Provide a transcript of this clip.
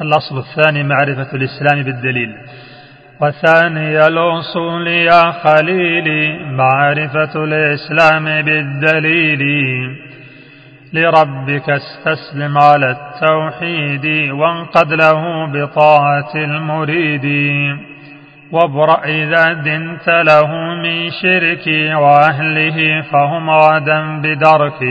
الأصل الثاني معرفة الإسلام بالدليل. وثاني الأصول يا خليلي معرفة الإسلام بالدليل. لربك استسلم على التوحيد وانقد له بطاعة المريد. وابرأ إذا دنت له من شرك وأهله فهم غدا بدرك.